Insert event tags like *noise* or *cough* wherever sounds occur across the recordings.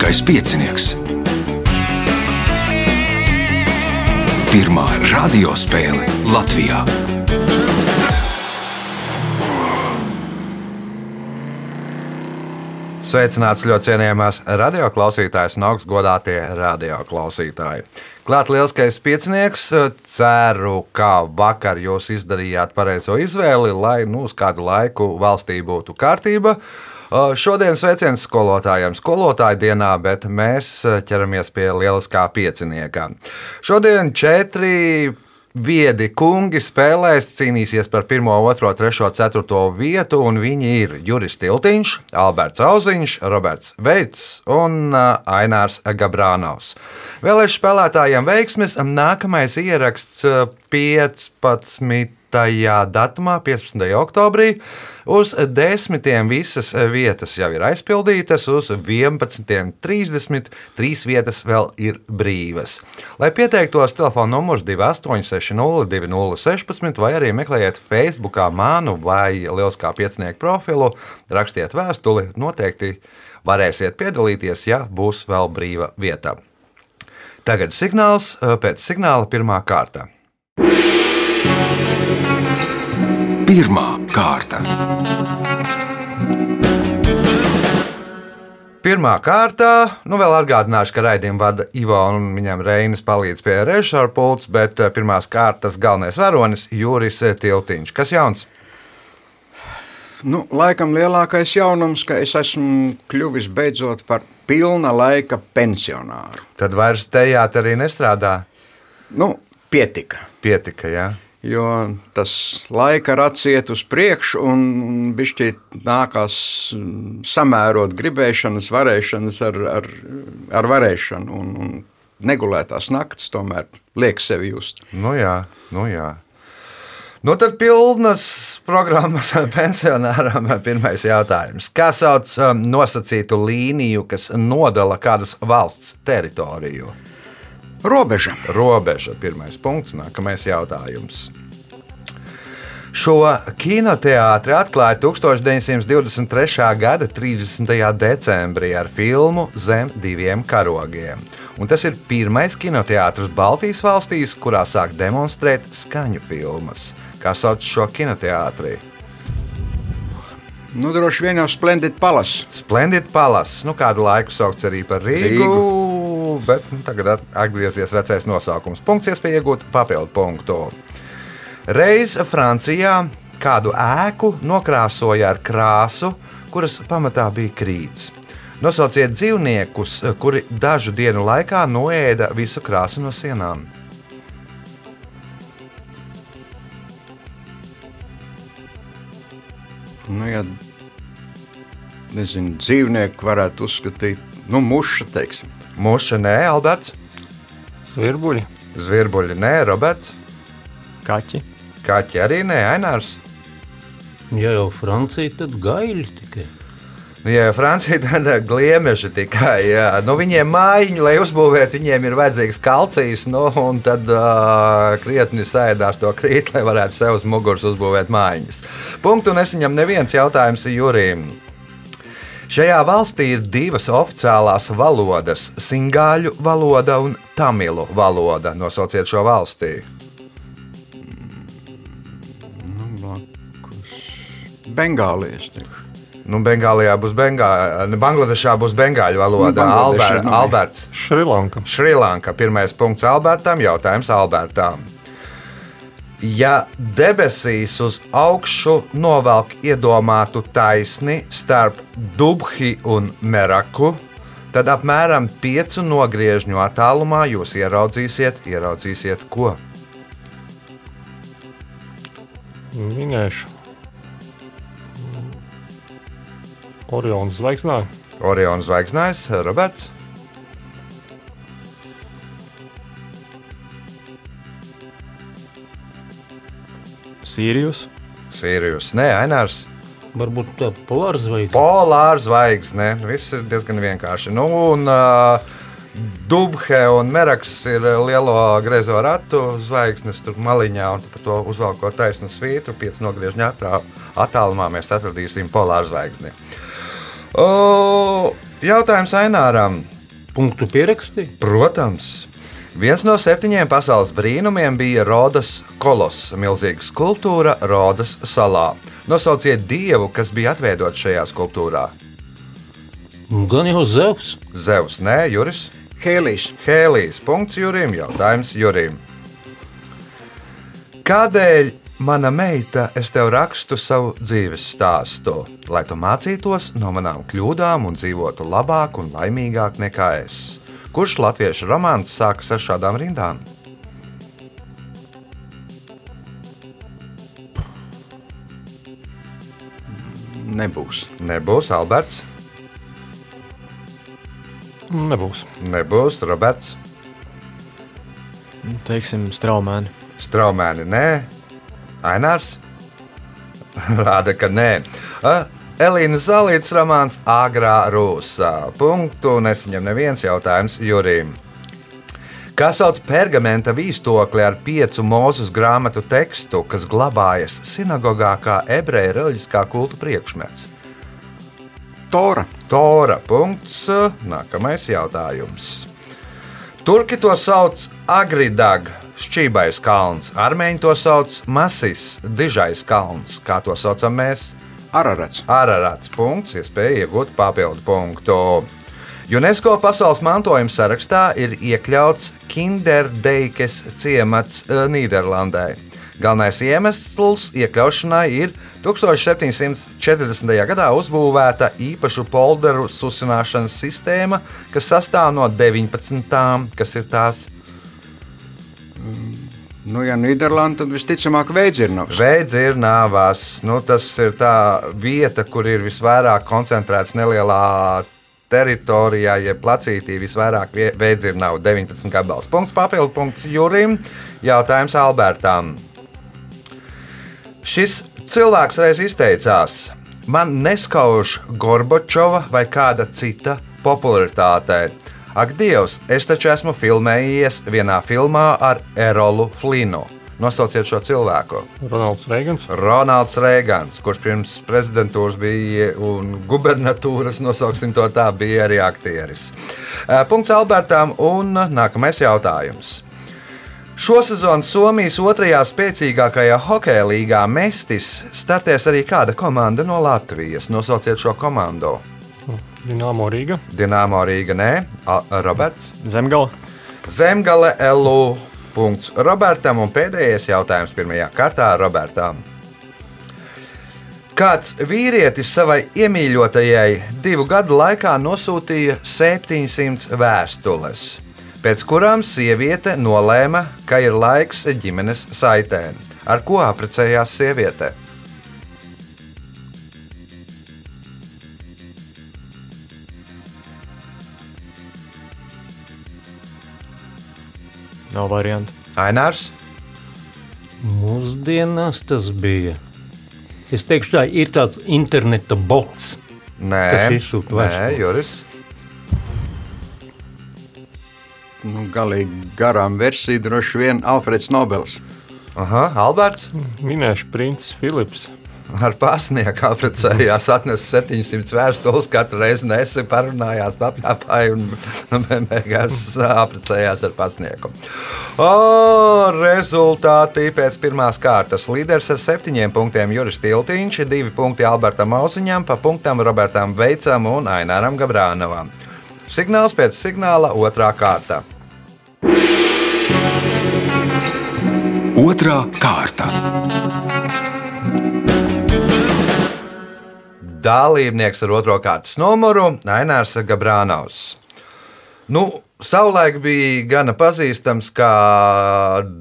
Lieliskais piecinieks. Pirmā radiospēle Latvijā. Sveicināts ļoti cienījamās radioklausītājas un augstgadātie radioklausītāji. Klāt lielskais piecinieks. Ceru, ka vakar jūs izdarījāt pareizo izvēli, lai nu, uz kādu laiku valstī būtu kārtība. Šodien sveiciens skolotājiem skolotāju dienā, bet mēs ķeramies pie lieliskā piecinieka. Šodien četri viedi kungi spēlēs, cīnīsies par 1, 2, 3, 4 vietu, un viņi ir Juris Tiltiņš, Alberts Auziņš, Roberts Veits un Ainārs Gabrānaus. Vēlēšu spēlētājiem veiksmes. Nākamais ieraksts 15 datumā, 15. oktobrī. Uz desmitiem visas vietas jau ir aizpildītas, uz 11.30 trīs vietas vēl ir brīvas. Lai pieteiktos, telefona numurs 2860, 2016, vai arī meklējiet Facebook mānu vai Lieliskā piecinieku profilu, rakstiet vēstuli, noteikti varēsiet piedalīties, ja būs vēl brīva vieta. Tagad signāls pēc signāla pirmā kārta. Pirmā kārta. Pirmā kārtā, nu vēl atgādināšu, ka raidījumu vada Ivo un viņam Reinis palīdz pie režisora pults, bet pirmās kārtas galvenais varonis Juris Tiltiņš. Kas jauns? Nu, laikam lielākais jaunums, ka es esmu kļuvis beidzot par pilna laika pensionāru. Tad vairs tejāt arī nestrādā. Nu, pietika. Pietika, jā. Jo tas laika rats iet uz priekšu, un bišķi nākās samērot gribēšanas, varēšanas ar, ar, ar varēšanu. Un, un negulētās naktis tomēr liek sevi just. Nu jā, nu jā. Nu, tad pilnas programmas pensionāram *laughs* pirmais jautājums. Kā sauc um, nosacītu līniju, kas nodala kādas valsts teritoriju? Robeža. Robeža. Pirmais punkts, nākamais jautājums. Šo kinoteātri atklāja 1923. gada 30. decembrī ar filmu Zem diviem karogiem. Un tas ir pirmais kinoteātris Baltijas valstīs, kurā sāk demonstrēt skaņu filmas. Kā sauc šo kinoteātri? Nu, droši vien jau Splendid Palace. Splendid Palace. Nu, kādu laiku saukts arī par Rīgu. Rīgu. Bet nu, tagad atgriezīsies vecais nosaukums. Punkts, iespēja iegūt papildu punktu. Reiz Francijā kādu ēku nokrāsoja ar krāsu, kuras pamatā bija krīts. Nosauciet dzīvniekus, kuri dažu dienu laikā noēda visu krāsu no sienām. Nu, ja nezinu, dzīvnieku varētu uzskatīt, nu, muša, teiksim. Muša, nē, Alberts. Zvirbuļi. Zvirbuļi, nē, Roberts. Kaķi. Kaķi arī nē, Ainārs. Ja jau Francija, tad gaļi tikai. Nu, ja Francija tāda gliemeža tikai, jā. nu, viņiem mājiņu, lai uzbūvētu, viņiem ir vajadzīgs kalcijs, nu, un tad uh, krietni sēdās to krīt, lai varētu sev uz muguras uzbūvēt mājiņas. Punktu nesaņem neviens jautājums Jurim. Šajā valstī ir divas oficiālās valodas - singāļu valoda un tamilu valoda. Nosauciet šo valstī. Bengālijas. Nu, Bengālijā būs Bengāļu, Bangladešā būs Bengāļu valoda. Nu, Albert, nav. Alberts. Šrilanka. Šrilanka. Pirmais punkts Albertam. Jautājums Albertam. Ja debesīs uz augšu novelk iedomātu taisni starp Dubhi un Meraku, tad apmēram piecu nogriežņu attālumā jūs ieraudzīsiet, ieraudzīsiet ko? Minēšu. Orions zvaigznā. Oriona zvaigznājs, Roberts. Sīrijus. Sīrijus, Nē, Ainārs. Varbūt tā polāra zvaigzne. Polāra zvaigzne. Viss ir diezgan vienkārši. Nu, un, uh, Dubhe un Meraks ir lielo griezo ratu zvaigznes, tur maliņā, un par to uzvalkot taisnu svītru, pieci nogriežņā attālumā mēs atradīsim polāru zvaigzni. O, Jautājums Aināram. Punktu pierakstīja. Protams. Viens no septiņiem pasaules brīnumiem bija Rodas koloss, milzīga skulptūra Rodas salā. Nosauciet dievu, kas bija atveidots šajā skulptūrā. Gan jau Zevs. Zevs, nē, Juris. Hēlijs. Hēlijs. Punkts Jurim. Jautājums Jurim. Kādēļ mana meita, es tev rakstu savu dzīves stāstu, lai tu mācītos no manām kļūdām un dzīvotu labāk un laimīgāk nekā es? Kurš latviešu romāns sākas ar šādām rindām? Nebūs. Nebūs Alberts, Nebūs. nebūs Roberts, Teiksim, straumēni. Straumēni, nē, Ainārs. *laughs* Rāda, ka nē. Elīna Zalītas romāns Agrā Rūsā. Punktu nesaņem neviens jautājums Jurim. Kā sauc pergamenta vīstokli ar piecu mūzes grāmatu tekstu, kas glabājas sinagogā kā ebreju reliģiskā kulta priekšmets? Tora. Tora. Punkts. Nākamais jautājums. Turki to sauc Agridag, šķībais kalns. Armēņi to sauc Masis, dižais kalns. Kā to saucam mēs? Ararats. Ararats. Punkts. Iespēja iegūt papildu punktu. UNESCO pasaules mantojuma sarakstā ir iekļauts Kinderdeikes ciemats eh, Nīderlandē. Galvenais iemesls iekļaušanai ir 1740. gadā uzbūvēta īpašu polderu susināšanas sistēma, kas sastāv no 19 tām, kas ir tās Nu, ja Nīderlanda, tad visticamāk veidzirnavs. veidzirnavas. Nu, tas ir tā vieta, kur ir visvairāk koncentrēts nelielā teritorijā, jeb placītī visvairāk veidzirnavu 19 gabals. Punkts papildu punkts Jurim. Jautājums Albertam. Šis cilvēks reiz izteicās, man neskauž Gorbačova vai kāda cita popularitāte. Ak, Dievs, es taču esmu filmējies vienā filmā ar Erolu Flinu. Nosauciet šo cilvēku. Ronalds Reigans. Ronalds Reigans, kurš pirms prezidentūras bija un gubernatūras, nosauksim to tā, bija arī aktieris. Eh, Punkts Albertam un nākamais jautājums. Šosezon Somijas otrajā spēcīgākajā hokeja līgā Mestis startēs arī kāda komanda no Latvijas. Nosauciet šo komandu. Dināmo Rīga. Dienāmo Rīga, nē, A- Roberts. Zemgala. Zemgale LU. Punkts Robertam un pēdējais jautājums pirmajā kārtā Robertam. Kāds vīrietis savai iemīļotajai divu gadu laikā nosūtīja 700 vēstules, pēc kurām sieviete nolēma, ka ir laiks ģimenes saitēm. Ar ko apprecējās sieviete? Nav variantu. Ainārs, Mūsdienās tas bija. Es teikšu, tā ir tāds interneta bots. Nē, Kas izsūta Nē, vēstuli? Nu, galīgi garām versija droši vien Alfreds Nobels. Aha, Alberts. Minēšu princis Filips. Ar pasnieku apprecējās, atnesa 700 vēstules, katru reizi nesi parunājās, apgāja un nu, beigās apprecējās ar pasnieku. O, rezultāti pēc pirmās kārtas. Līderis ar septiņiem punktiem Juris Tiltiņš, divi punkti Albertam Auziņam, pa punktam Robertam Veicam un Aināram Gabrānovam. Signāls pēc signāla otrā kārta. Otra kārta. Dalībnieks ar otro kārtas numuru - Ainārs Gabrānaus. Nu, savulaik bija gana pazīstams kā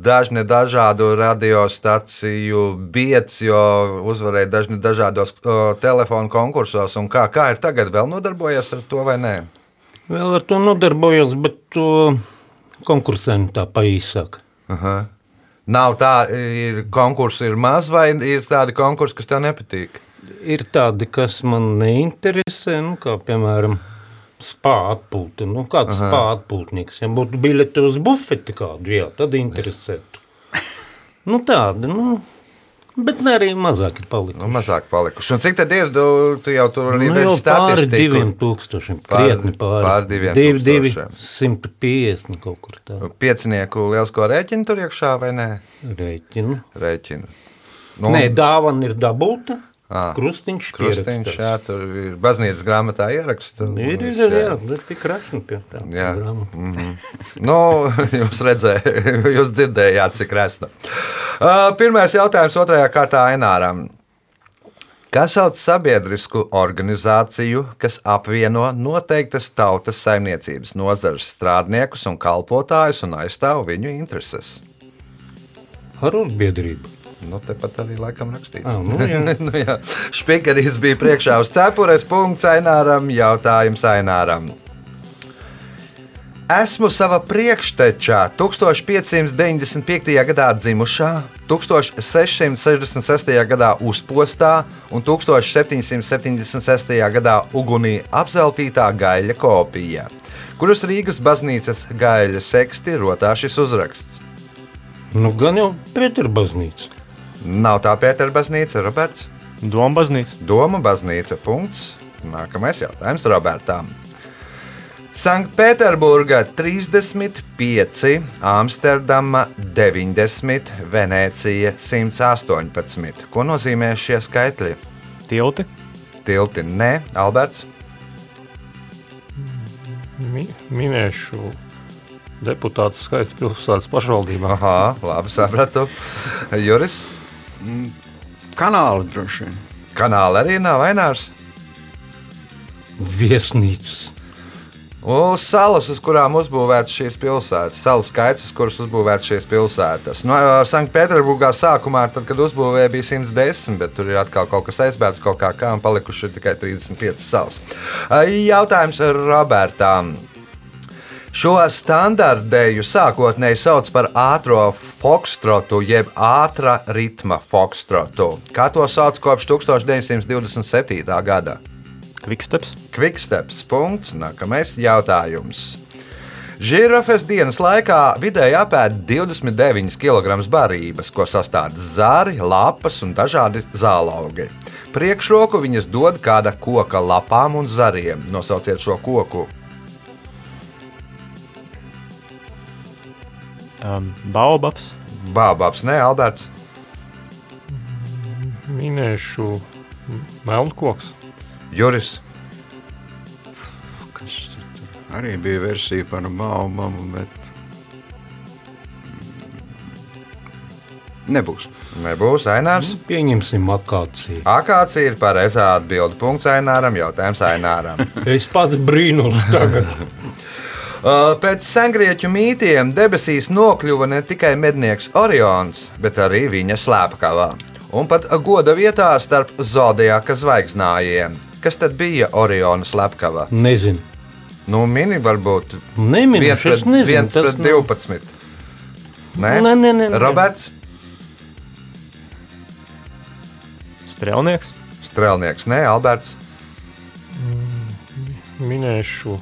dažni dažādu radiostaciju biedrs, jo uzvarēja dažni dažādos o, telefonu konkursos. un Kā, kā ir tagad, vēl nodarbojies ar to vai nē? Vēl ar to nodarbojos, bet to konkursiem tā paīsāk. Aha. Nav tā, ir konkursi ir maz, vai ir tādi konkursi, kas tev nepatīk? Ir tādi, kas man neinteresē, nu, kā piemēram atpūta. Nu, kāds spāņu atpūtnieks, ja būtu biļete uz bufeti kādu, jā, tad interesētu. nu, tādi, nu, Bet ne arī mazāk ir palikuši. Nu, mazāk palikuši. Un cik tad ir? Tu, tu jau tur arī Nu, nu, jau pāri diviem tūkstošiem. Krietni pāri. pāri diviem Divi, tūkstošiem. 150 nu, kaut kur tā. Piecinieku lielisko rēķinu tur iekšā vai nē? Rēķinu. Rēķinu. Nu, Nē, dāvana ir dabūta. Ā, Krustiņš, Krustiņš, pierakstīts. jā, tur ir baznīcas grāmatā ieraksts. Ir, ir, ir, jā, bet tik rasni pie tā. Jā. Mm -hmm. nu, *laughs* jūs redzējāt, *laughs* jūs dzirdējāt, cik resna. Uh, pirmais jautājums otrajā kārtā Aināram. Kas sauc sabiedrisku organizāciju, kas apvieno noteiktas tautas saimniecības nozares strādniekus un kalpotājus un aizstāv viņu intereses? Arotbiedrība. Nu, tepat arī laikam rakstīts. Ā, nu *laughs* jā. nu, jā. Špikaris bija priekšā uz cepures, punkts Aināram, jautājums Aināram. Esmu sava priekštečā 1595. gadā dzimušā, 1666. gadā uzpostā un 1776. gadā ugunī apzeltītā gaļa kopija, kuras Rīgas baznīcas gaļa seksti rotā šis uzraksts. Nu, gan jau Pētera baznīca. Nav tā Pētera baznīca, Roberts. Doma baznīca. Doma baznīca. Punkts. Nākamais jautājums Robertam. Sanktpēterburgā 35, Amsterdama 90, Venecija 118. Ko nozīmē šie skaitļi? Tilti. Tilti nē, Alberts. Mi, minēšu deputātu skaits pilsētas pašvaldībā. Aha, labi sapratu. Juris. Kanāli droši vien. Kanāla arī nav vainārs. Viesnīcas. Uz salas, uz kurām uzbūvētas šīs pilsētas, salu skaits, uz kuras uzbūvētas šīs pilsētas. No Sanktpēterburgā sākumā, tad, kad uzbūvēja, bija 110, bet tur ir atkal kaut kas aizbēgts kaut kā, kā un palikuši tikai 35 salas. Jautājums Robertam. Šo standartēju sākotnēji sauc par ātrā fokstrotu, jeb ātrā ritma fokstrotu. Kā to sauc kopš 1927. gada? Kviksteps. Quicksteps. Punkts. Nākamais jautājums. Žirafes dienas laikā vidēji apēd 29 kg barības, ko sastāv zāri, lapas un dažādi zālaugi. Priekšroku viņas dod kāda koka lapām un zariem. Nosauciet šo koku. Um, Baobabs. Bābāps, nē, Alberts. Minēšu melnkoks. Juris. Kas tur arī bija versija par baumu, bet nebūs. Nebūs Ainārs. Pieņemsim akāciju. Akācija ir pareizā atbilde. Punkts Aināram. Jautājums Aināram. Es pats brīnos tagad. *laughs* Uh, Pēc sengrieķu mītiem debesīs nokļuva ne tikai mednieks Orions, bet arī viņa slēpkavā. Un pat goda vietā starp zodiaka zvaigznājiem. Kas tad bija Oriona slepkava? Nezinu. Nu, mini varbūt Neminu, viens pret, nezinu, viens pret nav- 12. Nē, Nē, nē, nē, nē. Roberts Strēlnieks. Strēlnieks, nē, Alberts Minēšu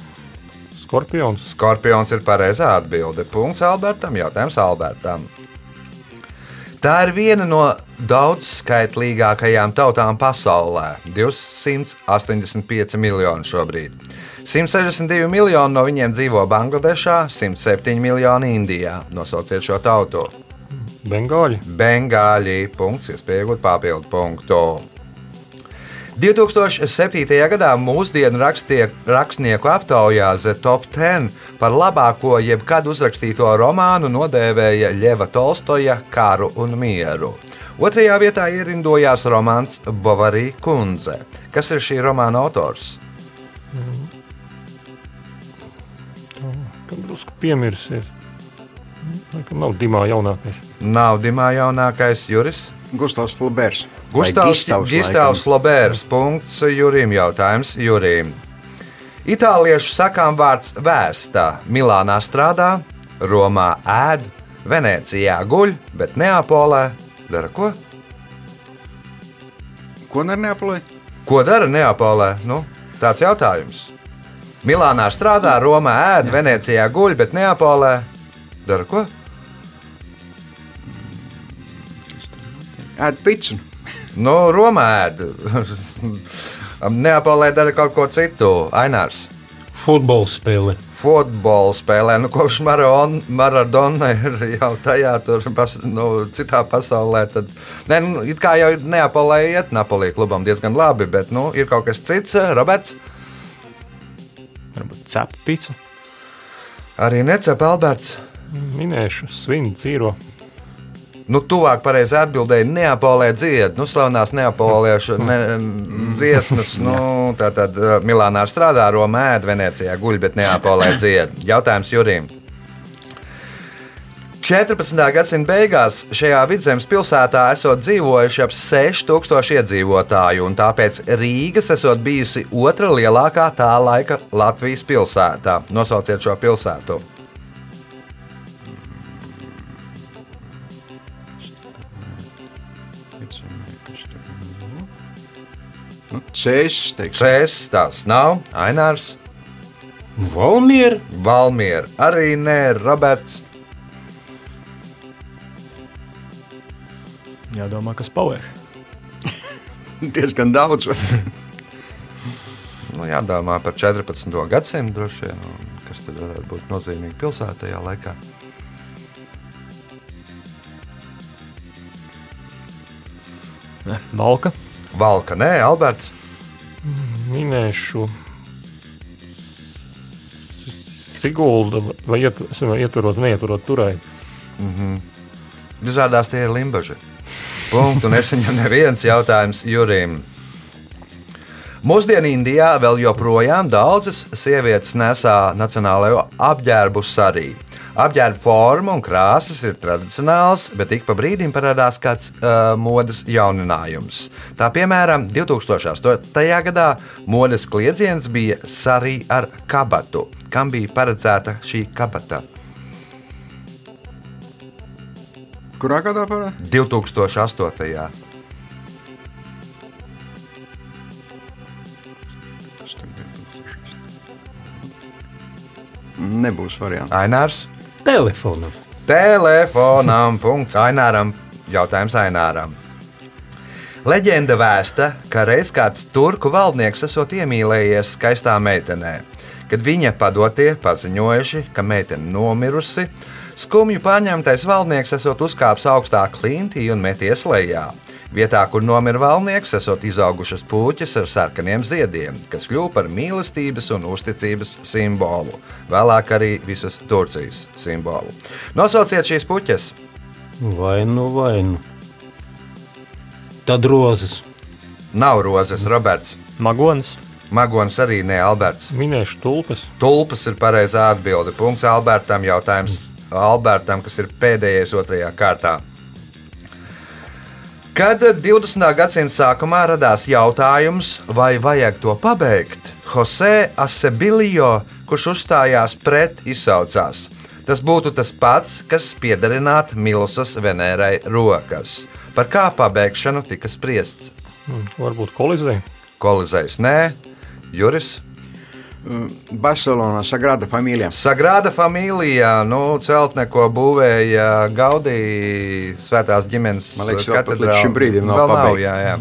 skorpions. Skorpions ir pareizā atbilde. Punkts Albertam, jautājums Albertam. Tā ir viena no daudzskaitlīgākajām tautām pasaulē - 285 miljoni šobrīd. 162 miljoni no viņiem dzīvo Bangladešā, 107 miljoni Indijā. Nosauciet šo tautu. Bengāļi. Bengāļi. Punkts, iespēja iegūt papildu punktu. 2007. gadā mūsdienu rakstie, rakstnieku aptaujā The Top 10 par labāko jebkad uzrakstīto romānu nodēvēja Ļeva Tolstoja Karu un mieru. Otrajā vietā ierindojās romāns Bavarī kundze. Kas ir šī romāna autors? Drusku piemirsies. Nav dimā jaunākais. Nav Dimā jaunākais Juris. Gustavs Flubers. Gustavs laikam. Lobērs. Punkts Jurim. Jautājums Jurim. Itāliešu sakām vārds vēsta. Milānā strādā, Romā ēd, Venecijā guļ, bet Neapolē dara ko? Ko Neapolē? Ko dara Neapolē? Nu, tāds jautājums. Milānā strādā, Romā ēd, Venecijā guļ, bet Neapolē dara ko? ēd picu. Nu, Romā ēd. *laughs* Neapolē dara kaut ko citu. Ainārs. Futbola spēle. Futbolu spēlē, nu, kopš Maradona ir jau tajā, tur, pas, nu, citā pasaulē. Tad, ne, nu, it kā jau Neapolē iet Napolī klubam diezgan labi, bet nu, ir kaut kas cits. Roberts Varbūt cepu pīcu. arī necep Alberts. Minēšu svinu dzīvo. Nu, tuvāk pareizi atbildēja Neapolē dzied, nu, slavenās neapoliešu ne, dziesmas. Nu, tā tad Milānā strādā, Romā ēd, Venecijā guļ, bet Neapolē dzied. Jautājums Jurim. 14. gadsimta beigās šajā vidzemes pilsētā esot dzīvojuši ap 6000 iedzīvotāju, un tāpēc Rīgas esot bijusi otra lielākā tā laika Latvijas pilsētā. Nosauciet šo pilsētu. Cēs. Cēs, tās nav, Ainārs, Valmiera. Valmiera, arī nē, Roberts. Jādomā, kas paliek. *laughs* diezgan daudz. *laughs* Nu, jādomā par 14. gadsimtu droši vien, kas tad varētu būt nozīmīgi pilsētā tajā laikā. Ne, Valka. Valka, nē, Alberts. Minēšu Sigulda vai iet- vai ieturot, neieturot turēt. Izrādās tie ir limbaži. Punktu nesaņem neviens jautājums Jurim. Mūsdienu Indijā vēl joprojām daudzas sievietes nesā nacionālajo apģērbu sarī. Apģērba forma un krāsas ir tradicionāls, bet ik pa brīdim parādās kāds uh, modes jauninājums. Tā piemēram, 2008. gadā modes kliedziens bija sarī ar kabatu. Kam bija paredzēta šī kabata? Kurā gadā parā? 2008. Nebūs variants. Ainārs. Telefonam. Telefonam. Punkts Aināram. Jautājums Aināram. Leģenda vēsta, ka reiz kāds turku valdnieks esot iemīlējies skaistā meitenē. Kad viņa padotie paziņojuši, ka meitene nomirusi, skumju pārņemtais valdnieks esot uzkāpis augstā klintī un meties lejā. Vietā, kur nomira valdnieks, esot izaugušas puķis ar sarkaniem ziediem, kas kļuva par mīlestības un uzticības simbolu. Vēlāk arī visas Turcijas simbolu. Nosauciet šīs puķes! Vai nu, vai nu. Tad rozes. Nav rozes, Roberts. Magonis. Magonis arī ne Alberts. Minēšu tulpes. Tulpas ir pareizā atbilde. Punkts Albertam. Jautājums Albertam, kas ir pēdējais otrajā kārtā. Kad 20. gadsimta sākumā radās jautājums, vai vajag to pabeigt, Jose Asebilio, kurš uzstājās pret, izsaucās. Tas būtu tas pats, kas piederinātu Milsas Venērai rokas. Par kā pabeigšanu tika spriests? Hmm, Varbūt kolizē. Kolizējs nē, Juris. Barcelonā Sagrada Familija. Sagrāda familijā, nu, celtne, ko būvēja Gaudija svētās ģimenes katedrāle. līdz šim brīdim nav Vēl nav jā, jā.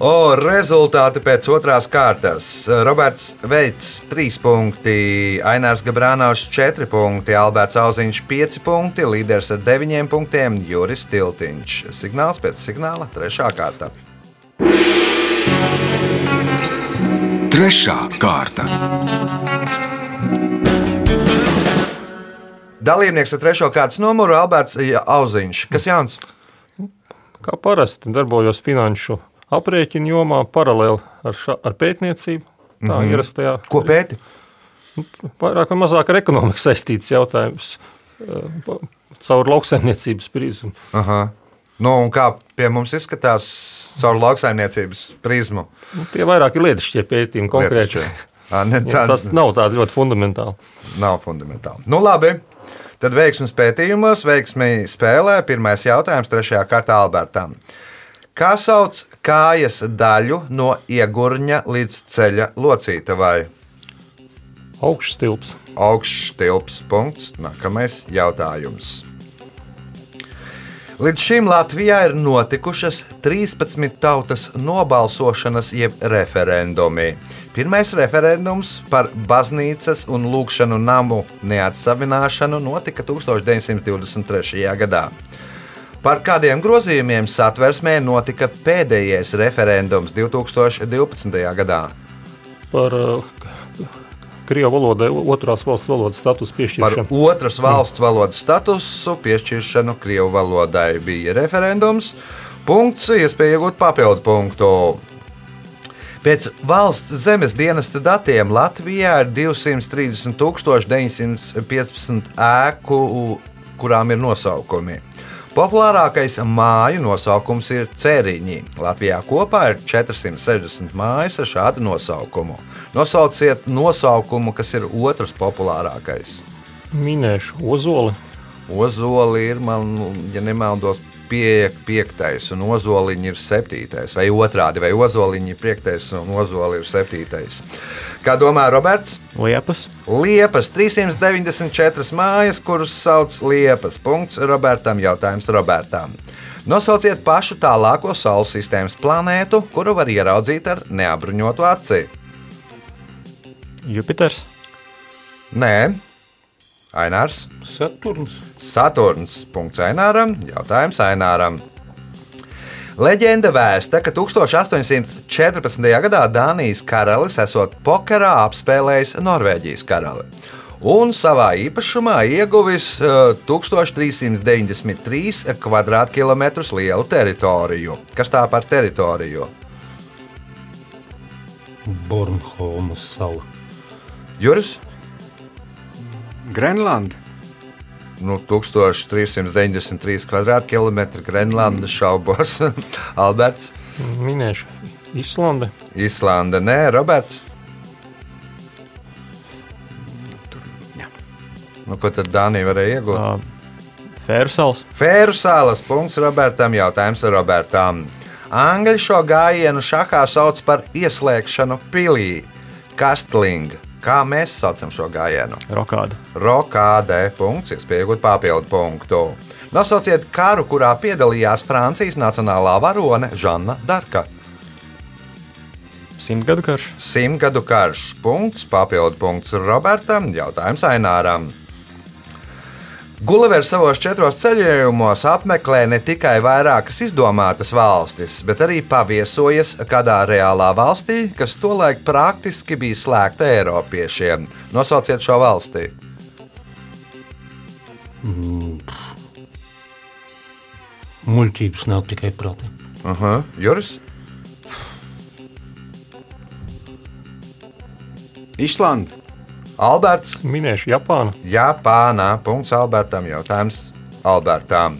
O, rezultāti pēc otrās kārtas. Roberts Veits 3 punkti, Ainārs Gabrānaus 4 punkti, Alberts Auziņš 5 punkti, līderis ar 9 punktiem Juris Tiltiņš. Signāls pēc signāla 3. kārta. Trešā kārta. Dalībnieks ar 3. kārtas numuru Alberts Auziņš. Kas Jānis? Kā parasti darbojos finanšu aprēķinu jomā paralēli ar, ša, ar pētniecību. Tā mm -hmm. ierastajā. Ko pēti? Vairāk vai mazāk ar ekonomiku *laughs* saistīts jautājums. eh, Caur lauksaimniecības prizmu. Aha. Nu, un kā pie mums izskatās caur lauksaimniecības prizmu? Nu, tie vairāk ir lietišķie pētījumi konkrēti. Lietišķie. *laughs* Ā, ne, tā Tas nav tāds ļoti fundamentāls. nav fundamentāli. Nu, labi. Tad veiksmīgi pētījumos, veiksmīgi spēlē. Pirmais jautājums, trešajā kārtā Albertam. Kā sauc kājas daļu no iegurņa līdz ceļa locītavai? Augšstilps. Augšstilps punkts. Nākamais jautājums. Līdz šim Latvijā ir notikušas 13 tautas nobalsošanas, jeb referendumi. Pirmais referendums par baznīcas un lūkšanu namu neatsavināšanu notika 1923. gadā. Par kādiem grozījumiem satversmē notika pēdējais referendums 2012. gadā? Par uh, Krievijas valodai otrās valsts valodas statusu Par piešķiršanu. otras valsts valodas statusu piešķiršanu Krievijas valodai bija referendums. Punkts, iespēja iegūt papildu punktu. Pēc valsts zemes dienesta datiem Latvijā ir 230 915 ēku, kurām ir nosaukumi. Populārākais māju nosaukums ir cēriņi. Latvijā kopā ir 460 mājas ar šādu nosaukumu. Nosauciet nosaukumu, kas ir otrs populārākais. Minēšu ozoli. Ozoli ir, man, ja nemaldos, pie, piektais, un ozoliņš ir septītais, vai otrādi, vai ozoliņš ir piektais, un ozoli ir septītais. Kā domā Roberts? Liepas, Liepas 394 mājas, kuras sauc Liepas. Punkts Robertam. Jautājums Robertam. Nosauciet pašu tālāko Saules sistēmas planētu, kuru var ieraudzīt ar neapbruņotu aci. Jupiters, Nē, Ainārs. Saturns. Saturns. Punkts Aināram. Jautājums Aināram. Leģenda vēsta, ka 1814. gadā Dānijas karalis esot pokerā apspēlējis Norvēģijas karali. Un savā īpašumā ieguvis eh, 1393 km2 lielu teritoriju. Kas tā par teritoriju? Bornholmas sala. Juris? Grenlanda. Nu, 1393 km2 Grenlandes šaubos. *laughs* Alberts, Minēšu Islande. Islanda, nē, Roberts. Nu, ko tad Dānija varēja iegūt? uh, Fērsals, Fēru salas punkts Robertam. Jautājums Robertam. Angļi šo gājienu šahā sauc par ieslēgšanu pilī, kastling. Kā mēs saucam šo gājienu? Rokāda, Rokādē punkts, iespējot papildu punktu. Nosauciet karu, kurā piedalījās Francijas nacionālā varone Žanna Darka. Simtgadu karš, Simtgadu karš. Punkts, papildu punkts Robertam, jautājums Aināram. Gulivers savos četros ceļojumos apmeklē ne tikai vairākas izdomātas valstis, bet arī paviesojas kādā reālā valstī, kas tolaik praktiski bija slēgta Eiropiešiem. Nosauciet šo valsti. Muļķības nav tikai prātā. -huh. Juris? Islanda. Alberts. Minēšu Japānu. Japānā. Punkts Albertam. Jautājums Albertam.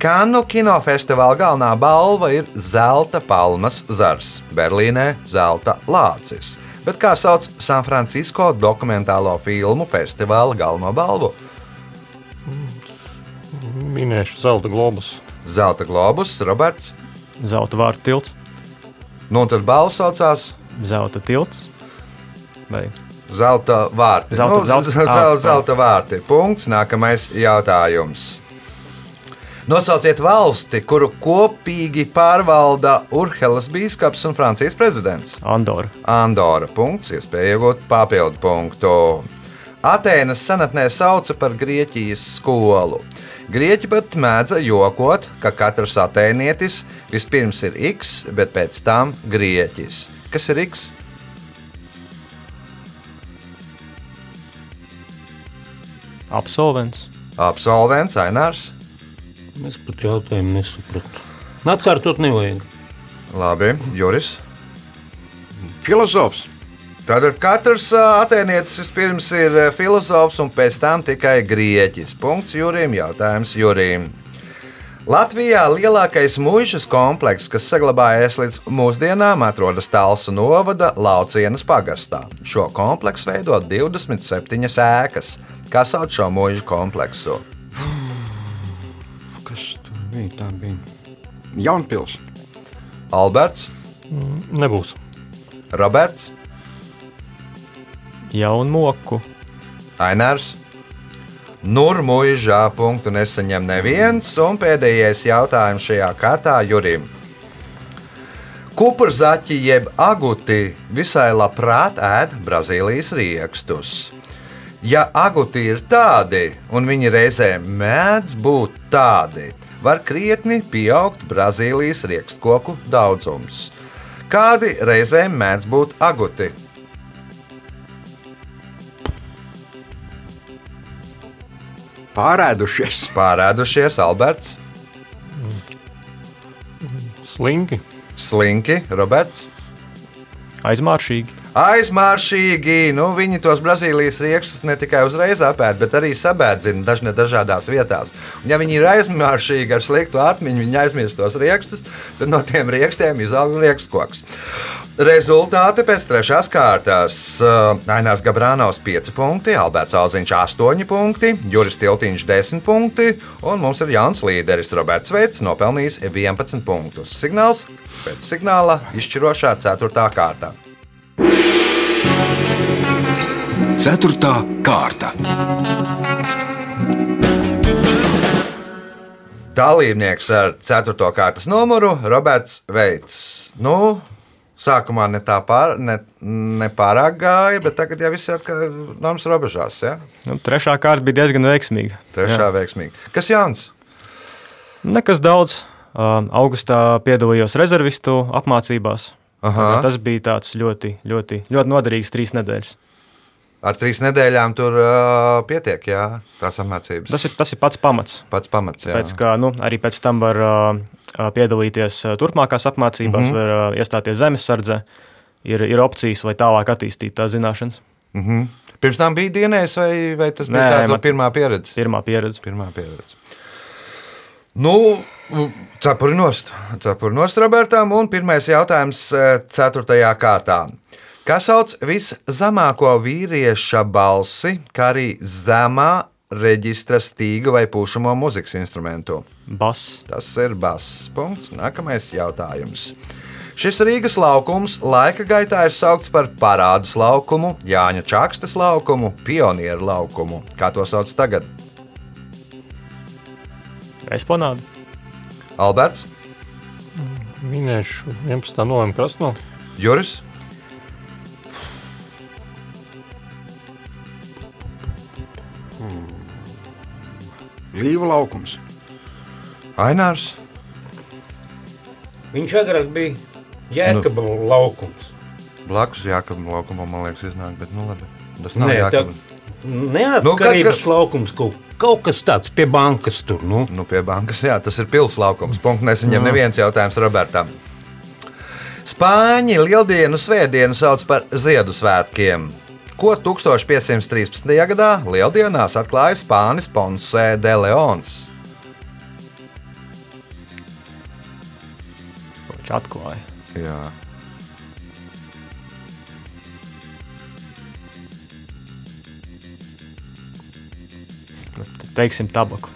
Kanu kinofestivāla galvenā balva ir Zelta palmas zars, Berlīnē Zelta lācis. Bet kā sauc San Francisco dokumentālo filmu festivāla galveno balvu? Minēšu Zelta globus. Zelta globus, Roberts. zelta vārtu tilts, Nu, un tad balva saucās zelta tilts. Vai Zelta vārti. Zelta- nu, zelta- zelta, ah, zelta vārti. Punkts. Nākamais jautājums. Nosauciet valsti, kuru kopīgi pārvalda Urhelas biskups un Francijas prezidents. Andora, Andora. Punkts, iespēja iegūt papildu punktu. Atēnas senatnē sauca par Grieķijas skolu. Grieķi pat mēdza jokot, ka katrs atēnietis vispirms ir X, bet pēc tam Grieķis. Kas ir X? Absolvents, Absolvents, Ainārs. Es pat jautājumu nesapratu. Atkārtot nevajag. Labi, Juris. Filozofs. Tātad katrs atēnietis vispirms ir filozofs un pēc tam tikai grieķis. Punkts Jurim, jautājums Jurim. Latvijā lielākais mūžas komplekss, kas saglabājies līdz mūsdienām, atrodas Talsu novada Laucienas pagastā. Šo kompleksu veido 27 ēkas. Kā sauc šo mūža kompleksu? Kas tur bija? Tā bija Jaunpils. Alberts, Nebūs. Roberts, jaunu moku, Ainārs, Nurmuižā punktu nesaņem neviens, un pēdējais jautājums šajā kārtā Jurim. Kupurzaķi jeb aguti visai labprāt ēd Brazīlijas riekstus. Ja aguti ir tādi, un viņi reizē mēdz būt tādi, var krietni pieaugt Brazīlijas riekstkoku daudzums. Kādi reizēm mēdz būt aguti? Pārēdušies. Pārēdušies, Alberts, Slinki, Slinki, Roberts. Aizmāršīgi. Aizmāršīgi, nu, viņi tos Brazīlijas rīkstus ne tikai uzreiz apēd, bet arī sabēdzina dažne dažādās vietās. Un, ja viņi ir aizmāršīgi ar sliktu atmiņu, viņi aizmirst tos rīkstus, tad no tiem rīkstiem izaug rīkstkoks. Rezultāti pēc trešās kārtas. Uh, Ainārs Gabrānaus 5 punkti, Alberts Alziņš 8 punkti, Juris Tiltiņš 10 punkti un mums ir jauns līderis Roberts Veits, nopelnījis 11 punktus. Signāls pēc signāla izšķirošā 4. kārtā. Ceturtā kārta. Dalībnieks ar 4. kārtas numuru Roberts Veits. Nu, sākumā ne tā pār, ne, ne pārāk gāja, bet tagad jau viss ir normas robežās. Ja? Nu, trešā kārta bija diezgan veiksmīga. Trešā veiksmīga. Kas jauns? Nekas daudz. Augustā piedalījos rezervistu apmācībās. Aha. Tas bija tāds ļoti, ļoti, ļoti noderīgs trīs nedēļas. Ar trīs nedēļām tur uh, pietiek, jā, tās apmācības. Tas ir, tas ir pats pamats. pats pamats. Jā. Pēc, kā, nu, arī pēc tam var uh, piedalīties uh, turpmākās apmācībās, mm -hmm. var uh, iestāties zemesardzē. Ir, ir opcijas, vai tālāk attīstīt tās zināšanas. Mhm. Pirms tam bija dienējis, vai, vai tas bija Nē, tāds man- pirmā pieredze? Pirmā pieredze. Pirmā pieredze. Nu, cepurinost, cepurinost Robertam, un pirmais jautājums eh, ceturtajā kārtā. Kas sauc viszemāko vīrieša balsi, kā arī zemā reģistra stīgu vai pušamo mūzikas instrumentu? Bas. Tas ir bass. Punkts. Nākamais jautājums. Šis Rīgas laukums laika gaitā ir saukts par parādus laukumu, Jāņa Čakstas laukumu, pionieru laukumu. Kā to sauc tagad? Esponādi. Alberts, minēšu 11. novembra krasno. Juris, Līva laukums. Ainārs, Viņš agrāk bija Jēkabā nu. laukums. blakus Jākabam laukumam, man liekas, iznāk, bet nu labi. Tas nav Nē, tā- Jākabam. Neatkarības Nu, laukums kaut, kaut kas tāds pie bankas tur. Nu. Nu, pie bankas, jā, tas ir pils laukums. Punkts nesaņem neviens jautājums Robertam. Spāņi lieldienu svētdienu sauc par Ziedusvētkiem. Ko 1513. gadā Lieldienās atklāja Spānis Ponce de Leons? Viņš atklāja. Jā. Teiksim, tabaku.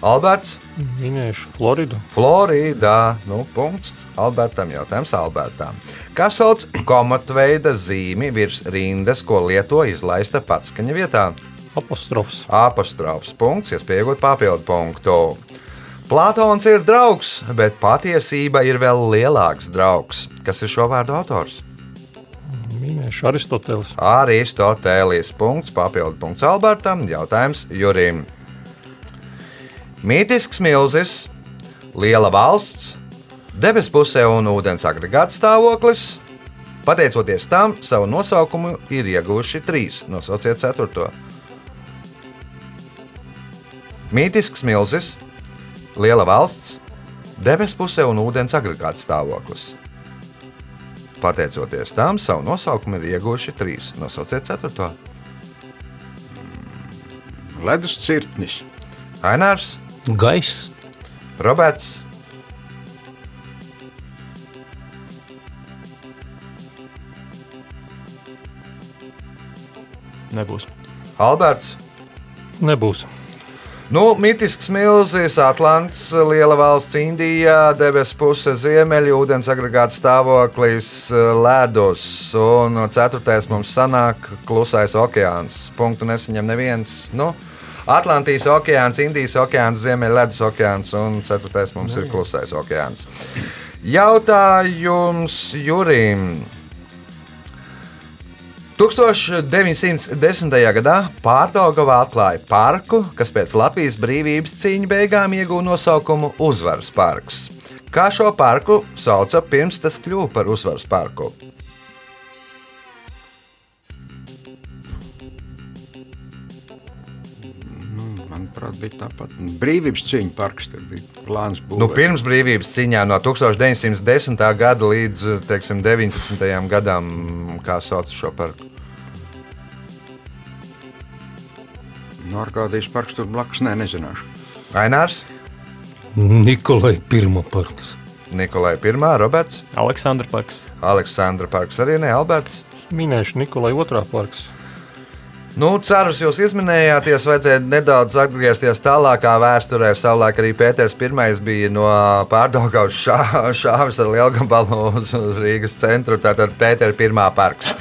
Alberts, Minēšu Floridu. Floridā. Nu, punkts Albertam. Jautājums Albertam. Kas sauc komatveida zīmi virs rindas, ko lieto izlaista patskaņa vietā? Apostrofs. Apostrofs punkts, iespējot papildu punktu. Platons ir draugs, bet patiesība ir vēl lielāks draugs. Kas ir šo vārdu autors? Minēšu Aristoteles. Aristotelis. Punkts, papildu punkts Albertam. Jautājums Jurim. Mītisks milzis, liela valsts, debesu pusē un ūdens agregāts stāvoklis. Pateicoties tam, savu nosaukumu ir ieguvuši trīs. Nosauciet ceturto. Mītisks milzis, liela valsts, debesu pusē un ūdens agregāts stāvoklis. Pateicoties tam, savu nosaukumu ir ieguvuši trīs. Nosauciet ceturto. Ledus cirtnis. Ainārs, Gaiss. Roberts, Nebūs. Alberts. Nebūs. Nu, mitisks milzis, Atlants, liela valsts Indijā, debesu puse ziemeļi, ūdens agregāts stāvoklis, ledus. Un ceturtais mums sanāk klusais okeāns. Punktu nesaņem neviens. Nu, Atlantijas okeāns, Indijas okeāns, Ziemeļledus okeāns un ceturtais mums ir klusais okeāns. Jautājums Jurim. 1910. gadā Pārdaugavā atklāja parku, kas pēc Latvijas brīvības cīņu beigām iegūta nosaukumu Uzvaras parks. Kā šo parku sauca pirms tas kļuva par Uzvaras parku? Manuprāt, bija tāpat. Brīvības cīņa parks tur bija plāns būt. Nu, pirms brīvības cīņā no 1910. gada līdz teiksim, 19. gadam, kā sauc šo parku. Nu, Arkādijas parks tur blakus, nē, nezināšu. Ainārs, Nikolai pirmā parks. Nikolai I, Roberts, Aleksandra Parks. Aleksandra Parks arī ne Alberts. Minēšu Nikolai otrā parks. Nu, cerus jūs izminējāties, vajadzēja nedaudz atgriezties tālākā vēsturē. Savulaik arī Pēters I bija no pārdaugās šā, šāvis ar lielgabalu uz, Rīgas centru, tātad Pētera I parks.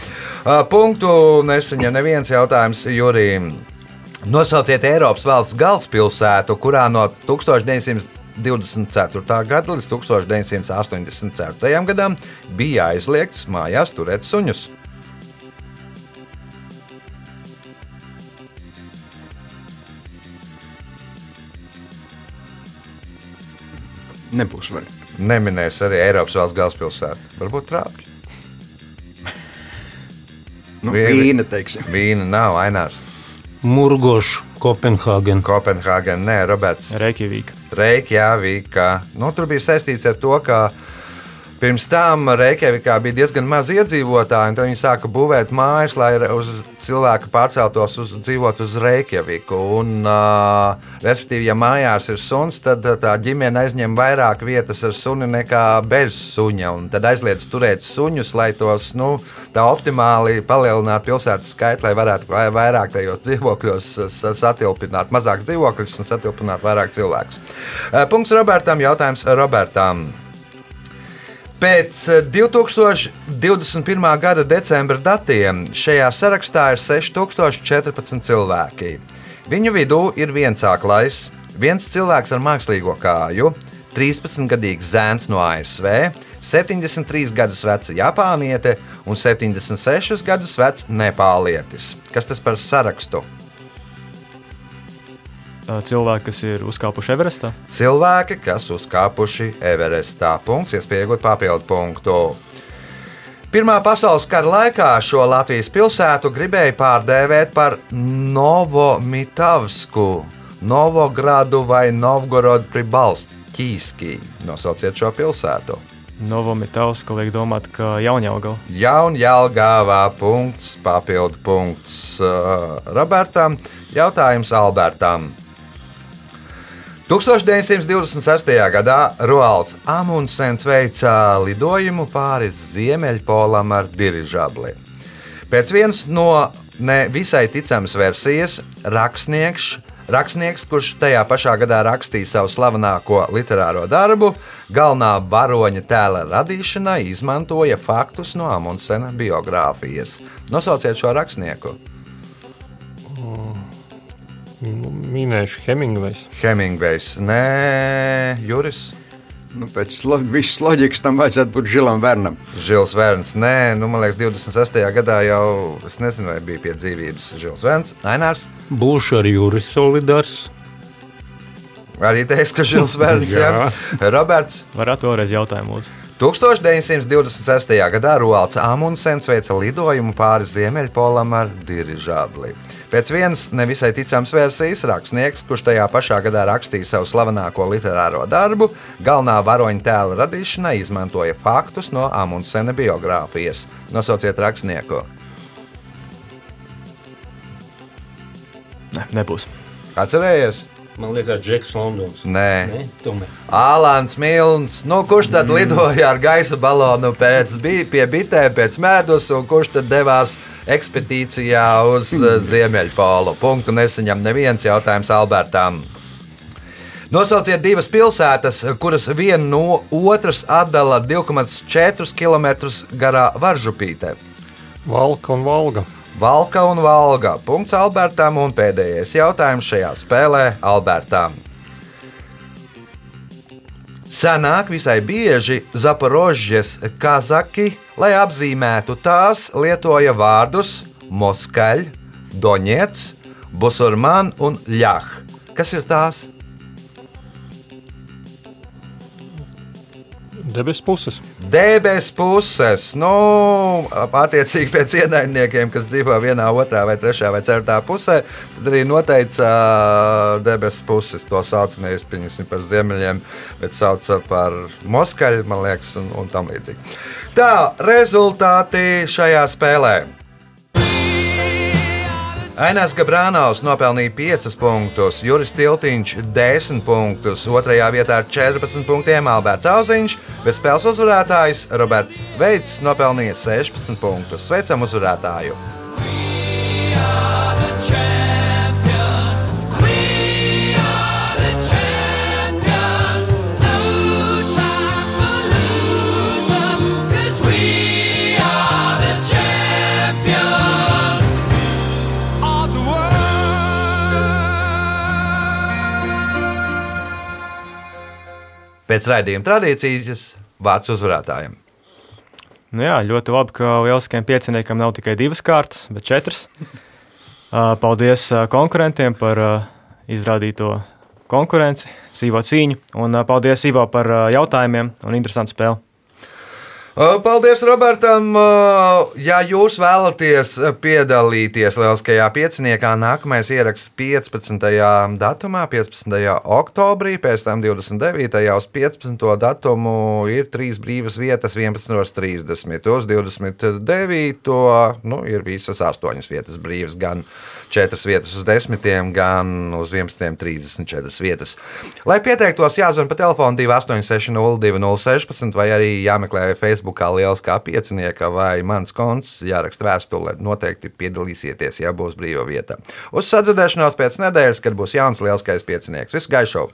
Punktu nesaņem neviens jautājums Jurijam. Nosauciet Eiropas valsts galvaspilsētu, kurā no 1924. gada līdz 1984. gadam bija aizliegts mājās turēt suņus. Nebūs varbūt. Neminēs arī Eiropas valsts galvaspilsētu. Varbūt trāpīt. Nu, vīna, teiksim. Vīna nav ainārs. Murgoš, Kopenhāgen. Kopenhāgena, nē, Roberts. Reikjavīka. Reikjavika. Nu, tur bija saistīts ar to, ka pirms tam Reikjavikā bija diezgan maz iedzīvotāju, un tad viņi sāka būvēt mājas, lai uz cilvēku pārceltos uz dzīvot uz Reikjaviku. Un, uh, respektīvi, ja mājās ir suns, tad tā ģimene aizņem vairāk vietas ar suni nekā bez suņa. Tad aizliedz turēt suņus, lai tos nu, tā optimāli palielinātu pilsētas skaitu, lai varētu vai- vairāk tajos dzīvokļos sa- satilpināt mazākus dzīvokļus un satilpināt vairāk cilvēkus. Punkts Robertam, jautājums Robertam. Pēc eh, 2021. gada decembra datiem šajā sarakstā ir 6014 cilvēki. Viņu vidū ir viens aklais, viens cilvēks ar mākslīgo kāju, 13-gadīgs zēns no ASV, 73 gadus veca Japāniete un 76 gadus vecs Nepālietis. Kas tas par sarakstu? Cilvēki, kas ir uzkāpuši Everestā. Cilvēki, kas uzkāpuši Everestā. Punkts, iespēja iegūt papildu punktu. Pirmā pasaules kara laikā šo Latvijas pilsētu gribēja pārdēvēt par Novomitavsku, Novogradu vai Novgorodu Pribalskīski. Nosauciet šo pilsētu. Novomitāvs, ka liek domāt, ka Jaunjēlgava. Jaunjēlgāvā punkts, papildu punkts uh, Robertam, jautājums Albertam. 1926. gadā Roalds Amundsens veica lidojumu pāri Ziemeļpolam ar dirižabli. Pēc vienas no ne visai ticamas versijas, rakstnieks, rakstnieks, kurš tajā pašā gadā rakstīja savu slavenāko literāro darbu, galvenā varoņa tēla radīšanai izmantoja faktus no Amundsena biogrāfijas. Nosauciet šo rakstnieku. Nu, minēšu Hemingvejs. Hemingvejs, nē, Juris. Nu, pēc lo visas loģikas tam vajadzētu būt Žilam Vernam. Žils Vērns, nē, nu, man liekas, 26. gadā jau, es nezinu, vai bija pie dzīvības Žils Vērns, Ainārs. Būšu ar Juris Solidārs. Arī teiks, ka Žils *laughs* Vērns, jā. Roberts. Varētu vēlreiz jautājumu lūdzu. 1926. gadā Roalds Amundsens veica lidojumu pāri Ziemeļpolam ar dirižabli. Pēc vienas nevisai ticams versijas rakstnieks, kurš tajā pašā gadā rakstīja savu slavenāko literāro darbu, galvenā varoņa tēla radīšanai izmantoja faktus no Amundsena biogrāfijas. Nosauciet rakstnieku. Ne, nebūs. Atcerējies? Man liekas, Džeks Londons. Nē. Ne, tomēr. Alans Milns, nu, kurš tad lidoja ar gaisa balonu pēc, bi- pie bitēm, pēc medus, un kurš tad devās ekspedīcijā uz uh, *laughs* Ziemeļpolu? Punktu nesaņem neviens jautājums Albertam. Nosauciet divas pilsētas, kuras viena no otras atdala 2,4 km garā varžupītē. Valka un Valga. Valka un Valga. Punkts Albertam un pēdējais jautājums šajā spēlē Albertam. Senāk visai bieži Zaporožģes kazaki, lai apzīmētu tās, lietoja vārdus Moskaļ, Doņets, Busurman un Ļah. Kas ir tās? Debesu puses. Debes puses, nu, attiecīgi pēc ienaidniekiem, kas dzīvo vienā, otrā, vai trešā vai ceturtā pusē, tad arī noteica debesu puses. To sauc nevis par ziemeļiem, bet sauc par moskaļu, man liekas, un, un tam līdzīgi. Tā, rezultāti šajā spēlē. Ainārs Gabrānaus nopelnīja 5 punktus, Juris Tiltiņš 10 punktus, 2. vietā ar 14 punktiem Alberts Auziņš, bet spēles uzvarētājs Roberts Veits nopelnīja 16 punktus. Sveicam uzvarētāju! Pēc raidījuma tradīcijas vārds uzvarētājiem. Nu jā, ļoti labi, ka lieliskiem pieciniekam nav tikai divas kārtas, bet četras. Paldies konkurentiem par izrādīto konkurenci, sīvo cīņu, un paldies Ivo par jautājumiem un interesantu spēli. Paldies, Robertam! Ja jūs vēlaties piedalīties Lieliskajā pieciniekā, nākamais ieraksts 15. datumā, 15. oktobrī, pēc tam 29. uz 15. datumu ir trīs brīvas vietas, 11.30. Uz 29. Nu, ir visas astoņas vietas brīvas, gan četras vietas uz desmitiem, gan uz 11.34 vietas. Lai pieteiktos, jāzvan pa telefonu 286-0216 vai arī jāmeklē Facebook liels kā piecinieka vai mans konts, jāraksta vēstule. Noteikti piedalīsieties, ja būs brīva vieta. Uz sadzirdēšanos pēc nedēļas, kad būs jauns lielskais piecinieks. Visu gaišu!